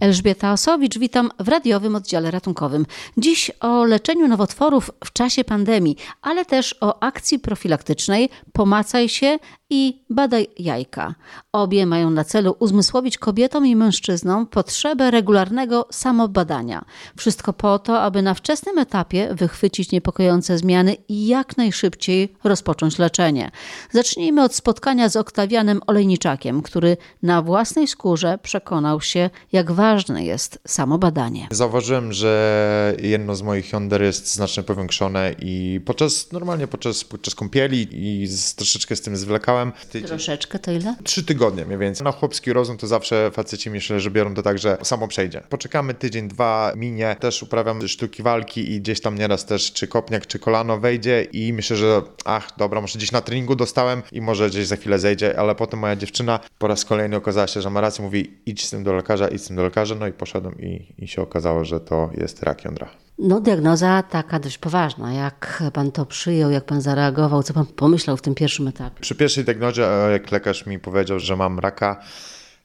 Elżbieta Osowicz, witam w radiowym oddziale ratunkowym. Dziś o leczeniu nowotworów w czasie pandemii, ale też o akcji profilaktycznej Pomacaj się i Badaj jajka. Obie mają na celu uzmysłowić kobietom i mężczyznom potrzebę regularnego samobadania. Wszystko po to, aby na wczesnym etapie wychwycić niepokojące zmiany i jak najszybciej rozpocząć leczenie. Zacznijmy od spotkania z Oktawianem Olejniczakiem, który na własnej skórze przekonał się, jak ważne jest samobadanie. Zauważyłem, że jedno z moich jąder jest znacznie powiększone i podczas, normalnie podczas, podczas kąpieli i z, troszeczkę z tym zwlekałem. Troszeczkę to ile? Trzy tygodnie mniej więcej. Na chłopski rozum to zawsze faceci myślę, że biorą to tak, że samo przejdzie. Poczekamy tydzień, dwa, minie. Też uprawiam sztuki walki i gdzieś tam nieraz też czy kopniak, czy kolano wejdzie i myślę, że ach, dobra, może gdzieś na treningu dostałem i może gdzieś za chwilę zejdzie, ale potem moja dziewczyna po raz kolejny okazała się, że ma rację, mówi idź z tym do lekarza, idź z tym do lekarza, no i poszedłem i, i się okazało, że to jest rak jądra. No, diagnoza taka dość poważna. Jak pan to przyjął, jak pan zareagował, co pan pomyślał w tym pierwszym etapie? Przy pierwszej diagnozie, jak lekarz mi powiedział, że mam raka,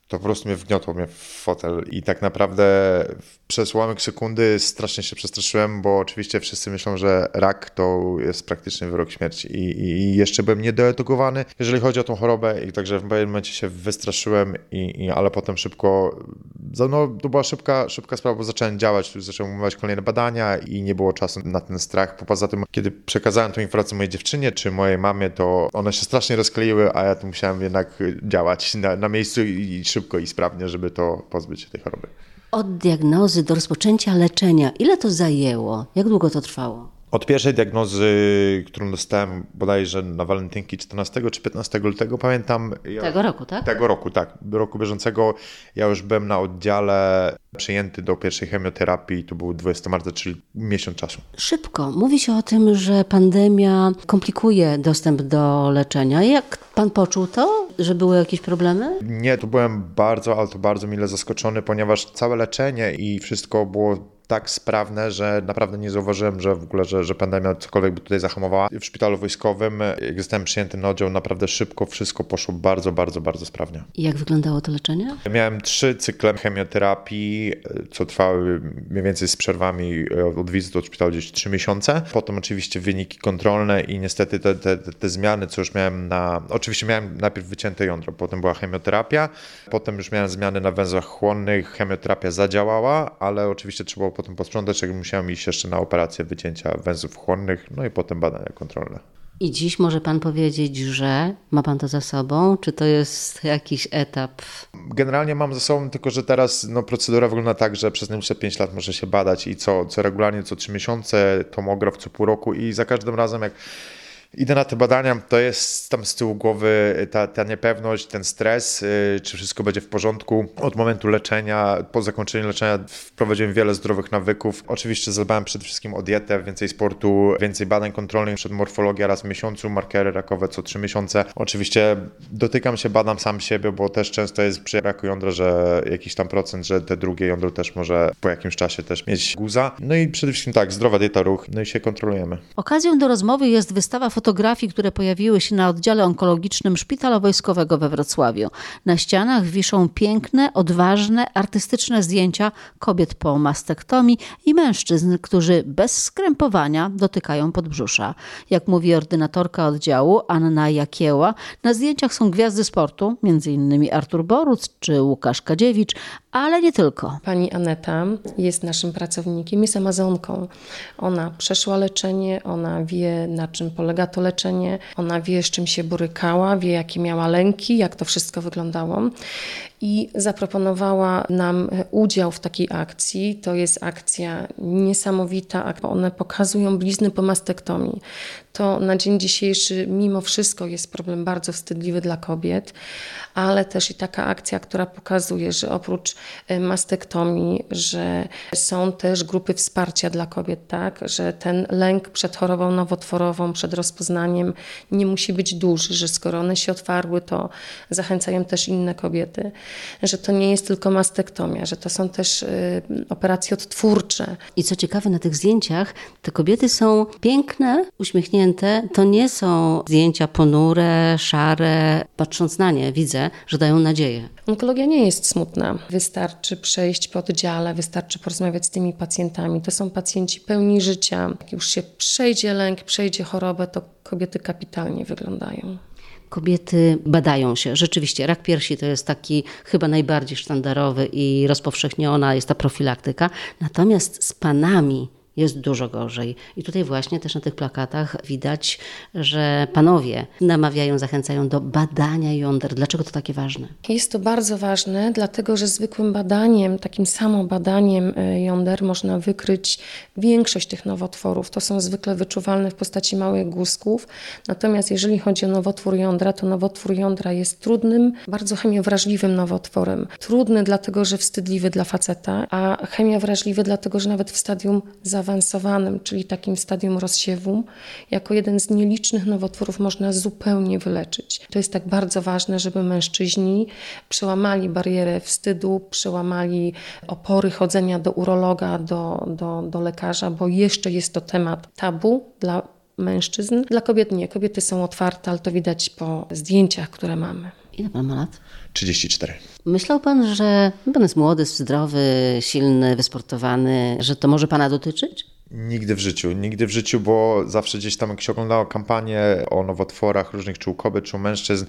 to po prostu mnie wgniotło mnie w fotel i tak naprawdę przez ułamek sekundy strasznie się przestraszyłem, bo oczywiście wszyscy myślą, że rak to jest praktycznie wyrok śmierci i, i jeszcze byłem niedoedukowany, jeżeli chodzi o tą chorobę i także w pewnym momencie się wystraszyłem, i, i, ale potem szybko, no to była szybka, szybka sprawa, bo zacząłem działać, zacząłem umówić kolejne badania i nie było czasu na ten strach. Poza tym, kiedy przekazałem tę informację mojej dziewczynie czy mojej mamie, to one się strasznie rozkleiły, a ja tu musiałem jednak działać na, na miejscu i szybko i sprawnie, żeby to pozbyć się tej choroby. Od diagnozy do rozpoczęcia leczenia, ile to zajęło? Jak długo to trwało? Od pierwszej diagnozy, którą dostałem bodajże na walentynki 14 czy 15 lutego, pamiętam. Ja, tego roku, tak? Tego roku, tak. Roku bieżącego ja już byłem na oddziale przyjęty do pierwszej chemioterapii, to był 20 marca, czyli miesiąc czasu. Szybko. Mówi się o tym, że pandemia komplikuje dostęp do leczenia. Jak pan poczuł to, że były jakieś problemy? Nie, to byłem bardzo, ale to bardzo mile zaskoczony, ponieważ całe leczenie i wszystko było tak sprawne, że naprawdę nie zauważyłem, że w ogóle, że, że pandemia cokolwiek by tutaj zahamowała. W szpitalu wojskowym, jak zostałem przyjęty na oddział, naprawdę szybko wszystko poszło bardzo, bardzo, bardzo sprawnie. I jak wyglądało to leczenie? Miałem trzy cykle chemioterapii, co trwały mniej więcej z przerwami od wizyty do szpitalu gdzieś trzy miesiące. Potem oczywiście wyniki kontrolne i niestety te, te, te zmiany, co już miałem na... Oczywiście miałem najpierw wycięte jądro, potem była chemioterapia, potem już miałem zmiany na węzłach chłonnych, chemioterapia zadziałała, ale oczywiście trzeba było potem posprzątać, jak musiałem iść jeszcze na operację wycięcia węzłów chłonnych, no i potem badania kontrolne. I dziś może Pan powiedzieć, że ma Pan to za sobą? Czy to jest jakiś etap? Generalnie mam za sobą, tylko że teraz no, procedura wygląda tak, że przez najbliższe 5 lat może się badać i co, co regularnie, co 3 miesiące, tomograf co pół roku i za każdym razem jak idę na te badania, to jest tam z tyłu głowy ta, ta niepewność, ten stres, yy, czy wszystko będzie w porządku. Od momentu leczenia, po zakończeniu leczenia wprowadziłem wiele zdrowych nawyków. Oczywiście zadbałem przede wszystkim o dietę, więcej sportu, więcej badań kontrolnych, przed morfologia raz w miesiącu, markery rakowe co trzy miesiące. Oczywiście dotykam się, badam sam siebie, bo też często jest przy raku jądra, że jakiś tam procent, że te drugie jądro też może po jakimś czasie też mieć guza. No i przede wszystkim tak, zdrowa dieta, ruch, no i się kontrolujemy. Okazją do rozmowy jest wystawa fotografii, które pojawiły się na oddziale onkologicznym Szpitala Wojskowego we Wrocławiu. Na ścianach wiszą piękne, odważne, artystyczne zdjęcia kobiet po mastektomii i mężczyzn, którzy bez skrępowania dotykają podbrzusza. Jak mówi ordynatorka oddziału Anna Jakieła, na zdjęciach są gwiazdy sportu, m.in. Artur Boruc czy Łukasz Kadziewicz, ale nie tylko. Pani Aneta jest naszym pracownikiem, jest Amazonką. Ona przeszła leczenie, ona wie na czym polega to leczenie, ona wie z czym się borykała, wie jakie miała lęki, jak to wszystko wyglądało i zaproponowała nam udział w takiej akcji. To jest akcja niesamowita, one pokazują blizny po mastektomii. To na dzień dzisiejszy mimo wszystko jest problem bardzo wstydliwy dla kobiet, ale też i taka akcja, która pokazuje, że oprócz e, mastektomii, że są też grupy wsparcia dla kobiet, tak, że ten lęk przed chorobą nowotworową, przed rozpoznaniem nie musi być duży, że skoro one się otwarły, to zachęcają też inne kobiety. że to nie jest tylko mastektomia, że to są też y, operacje odtwórcze. I co ciekawe, na tych zdjęciach te kobiety są piękne, uśmiechnięte. To nie są zdjęcia ponure, szare. Patrząc na nie, widzę, że dają nadzieję. Onkologia nie jest smutna. Wystarczy przejść po oddziale, wystarczy porozmawiać z tymi pacjentami. To są pacjenci pełni życia. Jak już się przejdzie lęk, przejdzie chorobę, to kobiety kapitalnie wyglądają kobiety badają się. Rzeczywiście, rak piersi to jest taki chyba najbardziej sztandarowy i rozpowszechniona jest ta profilaktyka. Natomiast z panami jest dużo gorzej. I tutaj właśnie też na tych plakatach widać, że panowie namawiają, zachęcają do badania jąder. Dlaczego to takie ważne? Jest to bardzo ważne, dlatego że zwykłym badaniem, takim samym badaniem e, jąder można wykryć większość tych nowotworów. To są zwykle wyczuwalne w postaci małych guzków. Natomiast jeżeli chodzi o nowotwór jądra, to nowotwór jądra jest trudnym, bardzo chemiowrażliwym nowotworem. Trudny dlatego, że wstydliwy dla faceta, a chemia wrażliwy dlatego, że nawet w stadium za zaawansowanym, czyli takim stadium rozsiewu, jako jeden z nielicznych nowotworów można zupełnie wyleczyć. To jest tak bardzo ważne, żeby mężczyźni przełamali barierę wstydu, przełamali opory chodzenia do urologa, do, do, do lekarza, bo jeszcze jest to temat tabu dla mężczyzn. Dla kobiet nie. Kobiety są otwarte, ale to widać po zdjęciach, które mamy. Ile pan ma lat? 34. Myślał pan, że pan jest młody, zdrowy, silny, wysportowany, że to może pana dotyczyć? Nigdy w życiu, nigdy w życiu, bo zawsze gdzieś tam, jak się oglądało kampanię o nowotworach różnych, czy u kobiet, czy u mężczyzn,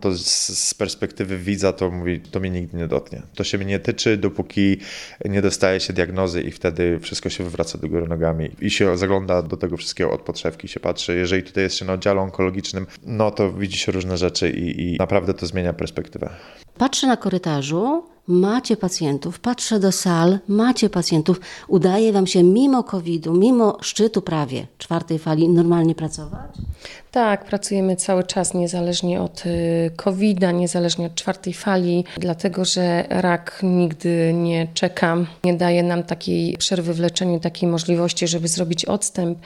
to z, perspektywy widza to mówi, to mnie nigdy nie dotknie. To się mnie nie tyczy, dopóki nie dostaje się diagnozy i wtedy wszystko się wywraca do góry nogami i się zagląda do tego wszystkiego od podszewki, się patrzy. Jeżeli tutaj jest się na oddziale onkologicznym, no to widzi się różne rzeczy i, i naprawdę to zmienia perspektywę. Patrzę na korytarzu, macie pacjentów, patrzę do sal, macie pacjentów, udaje Wam się mimo COVID-u, mimo szczytu prawie czwartej fali normalnie pracować? Tak, pracujemy cały czas, niezależnie od y, COVID-a, niezależnie od czwartej fali, dlatego że rak nigdy nie czeka, nie daje nam takiej przerwy w leczeniu, takiej możliwości, żeby zrobić odstęp.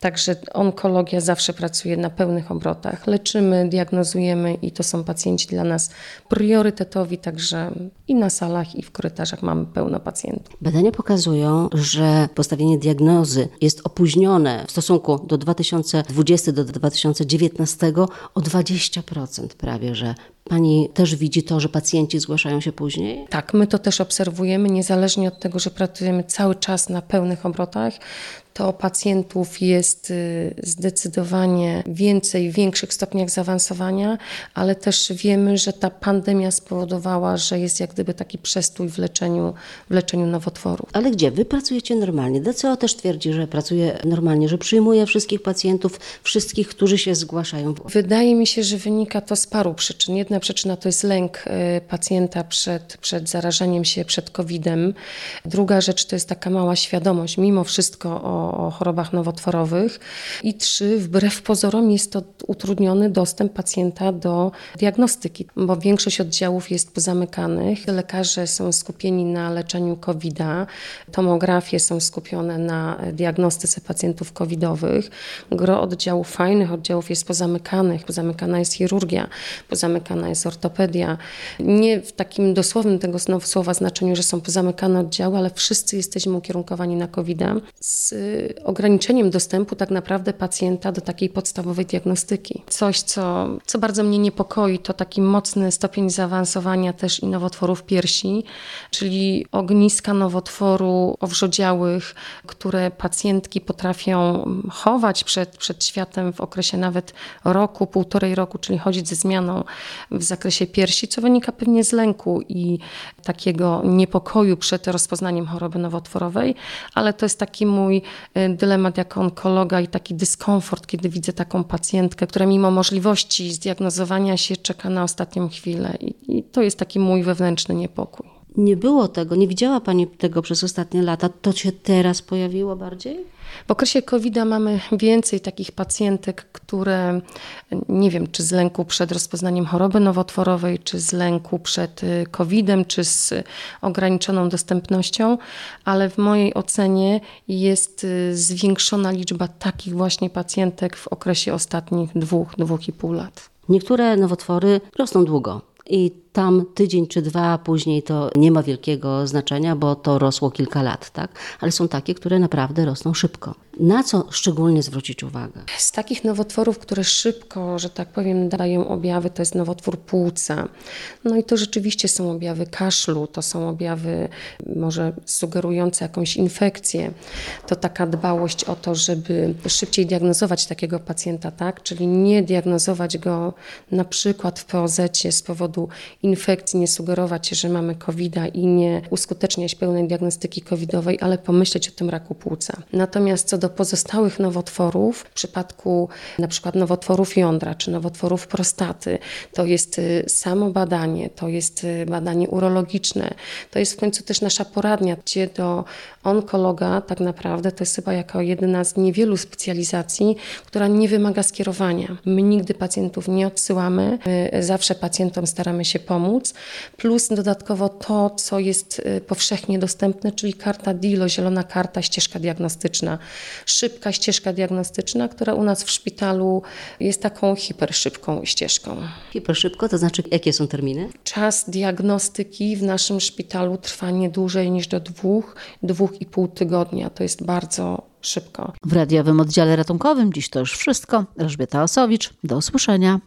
Także onkologia zawsze pracuje na pełnych obrotach. Leczymy, diagnozujemy i to są pacjenci dla nas priorytetowi, także i na salach, i w korytarzach mamy pełno pacjentów. Badania pokazują, że postawienie diagnozy jest opóźnione w stosunku do 2020 do 2020 2019 o 20% prawie, że Pani też widzi to, że pacjenci zgłaszają się później? Tak, my to też obserwujemy, niezależnie od tego, że pracujemy cały czas na pełnych obrotach, to pacjentów jest y, zdecydowanie więcej w większych stopniach zaawansowania, ale też wiemy, że ta pandemia spowodowała, że jest jak gdyby taki przestój w leczeniu, w leczeniu nowotworów. Ale gdzie? Wy pracujecie normalnie. DCO też twierdzi, że pracuje normalnie, że przyjmuje wszystkich pacjentów, wszystkich, którzy się zgłaszają. Wydaje mi się, że wynika to z paru przyczyn. Jedna przyczyna to jest lęk y, pacjenta przed, przed zarażeniem się, przed COVID-em. Druga rzecz to jest taka mała świadomość, mimo wszystko o o, chorobach nowotworowych. I trzy, wbrew pozorom jest to utrudniony dostęp pacjenta do diagnostyki, bo większość oddziałów jest pozamykanych. Lekarze są skupieni na leczeniu COVID-a, tomografie są skupione na diagnostyce pacjentów covidowych. Gro oddziałów, fajnych oddziałów jest pozamykanych. Pozamykana jest chirurgia, pozamykana jest ortopedia. Nie w takim dosłownym tego słowa znaczeniu, że są pozamykane oddziały, ale wszyscy jesteśmy ukierunkowani na COVID-a. Z ograniczeniem dostępu tak naprawdę pacjenta do takiej podstawowej diagnostyki. Coś, co, co bardzo mnie niepokoi, to taki mocny stopień zaawansowania też i nowotworów piersi, czyli ogniska nowotworu owrzodziałych, które pacjentki potrafią chować przed, przed światem w okresie nawet roku, półtorej roku, czyli chodzić ze zmianą w zakresie piersi, co wynika pewnie z lęku i takiego niepokoju przed rozpoznaniem choroby nowotworowej, ale to jest taki mój dylemat jako onkologa i taki dyskomfort, kiedy widzę taką pacjentkę, która mimo możliwości zdiagnozowania się czeka na ostatnią chwilę. I, i to jest taki mój wewnętrzny niepokój. Nie było tego, nie widziała Pani tego przez ostatnie lata. To się teraz pojawiło bardziej? W okresie covid mamy więcej takich pacjentek, które nie wiem, czy z lęku przed rozpoznaniem choroby nowotworowej, czy z lęku przed y, COVID-em, czy z ograniczoną dostępnością, ale w mojej ocenie jest y, zwiększona liczba takich właśnie pacjentek w okresie ostatnich dwóch, dwóch i pół lat. Niektóre nowotwory rosną długo i tam tydzień czy dwa, później to nie ma wielkiego znaczenia, bo to rosło kilka lat, tak? Ale są takie, które naprawdę rosną szybko. Na co szczególnie zwrócić uwagę? Z takich nowotworów, które szybko, że tak powiem, dają objawy, to jest nowotwór płuca. No i to rzeczywiście są objawy kaszlu, to są objawy może sugerujące jakąś infekcję. To taka dbałość o to, żeby szybciej diagnozować takiego pacjenta, tak? Czyli nie diagnozować go na przykład w POZ z powodu nie sugerować, że mamy covid i nie uskuteczniać pełnej diagnostyki covidowej, ale pomyśleć o tym raku płuca. Natomiast co do pozostałych nowotworów, w przypadku na przykład nowotworów jądra czy nowotworów prostaty, to jest y, samo badanie, to jest y, badanie urologiczne, to jest w końcu też nasza poradnia, gdzie do onkologa tak naprawdę to jest chyba jako jedyna z niewielu specjalizacji, która nie wymaga skierowania. My nigdy pacjentów nie odsyłamy, my zawsze pacjentom staramy się pomóc, plus dodatkowo to, co jest y, powszechnie dostępne, czyli karta DILO, zielona karta, ścieżka diagnostyczna szybka ścieżka diagnostyczna, która u nas w szpitalu jest taką hiperszybką ścieżką. Hiperszybko, to znaczy jakie są terminy? Czas diagnostyki w naszym szpitalu trwa nie dłużej niż do dwóch, dwóch i pół tygodnia. To jest bardzo szybko. W radiowym oddziale ratunkowym dziś to już wszystko. Elżbieta Osowicz, do usłyszenia.